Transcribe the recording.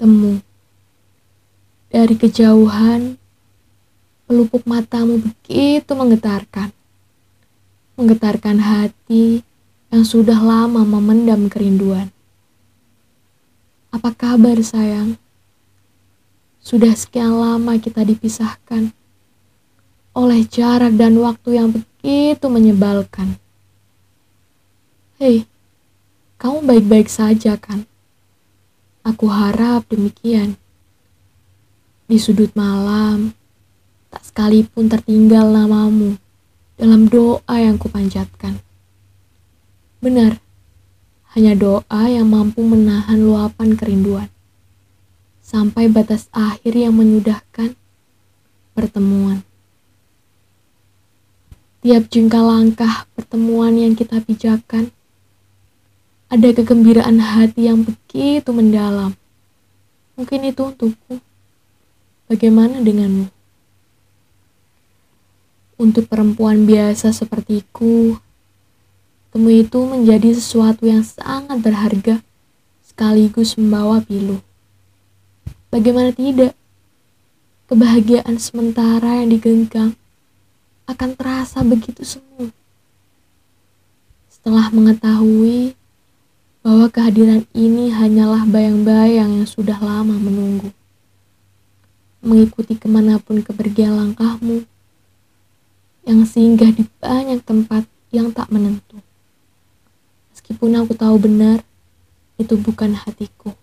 Temu. Dari kejauhan, pelupuk matamu begitu menggetarkan. Menggetarkan hati yang sudah lama memendam kerinduan. Apa kabar sayang? Sudah sekian lama kita dipisahkan oleh jarak dan waktu yang begitu menyebalkan. Hei, kamu baik-baik saja kan? Aku harap demikian. Di sudut malam, tak sekalipun tertinggal namamu dalam doa yang kupanjatkan. Benar, hanya doa yang mampu menahan luapan kerinduan. Sampai batas akhir yang menyudahkan pertemuan. Tiap jengkal langkah pertemuan yang kita pijakan, ada kegembiraan hati yang begitu mendalam. Mungkin itu untukku. Bagaimana denganmu? Untuk perempuan biasa sepertiku, temu itu menjadi sesuatu yang sangat berharga sekaligus membawa pilu. Bagaimana tidak? Kebahagiaan sementara yang digenggam akan terasa begitu semu. Setelah mengetahui bahwa kehadiran ini hanyalah bayang-bayang yang sudah lama menunggu. Mengikuti ke mana pun kepergian langkahmu, yang singgah di banyak tempat yang tak menentu. Meskipun aku tahu benar, itu bukan hatiku.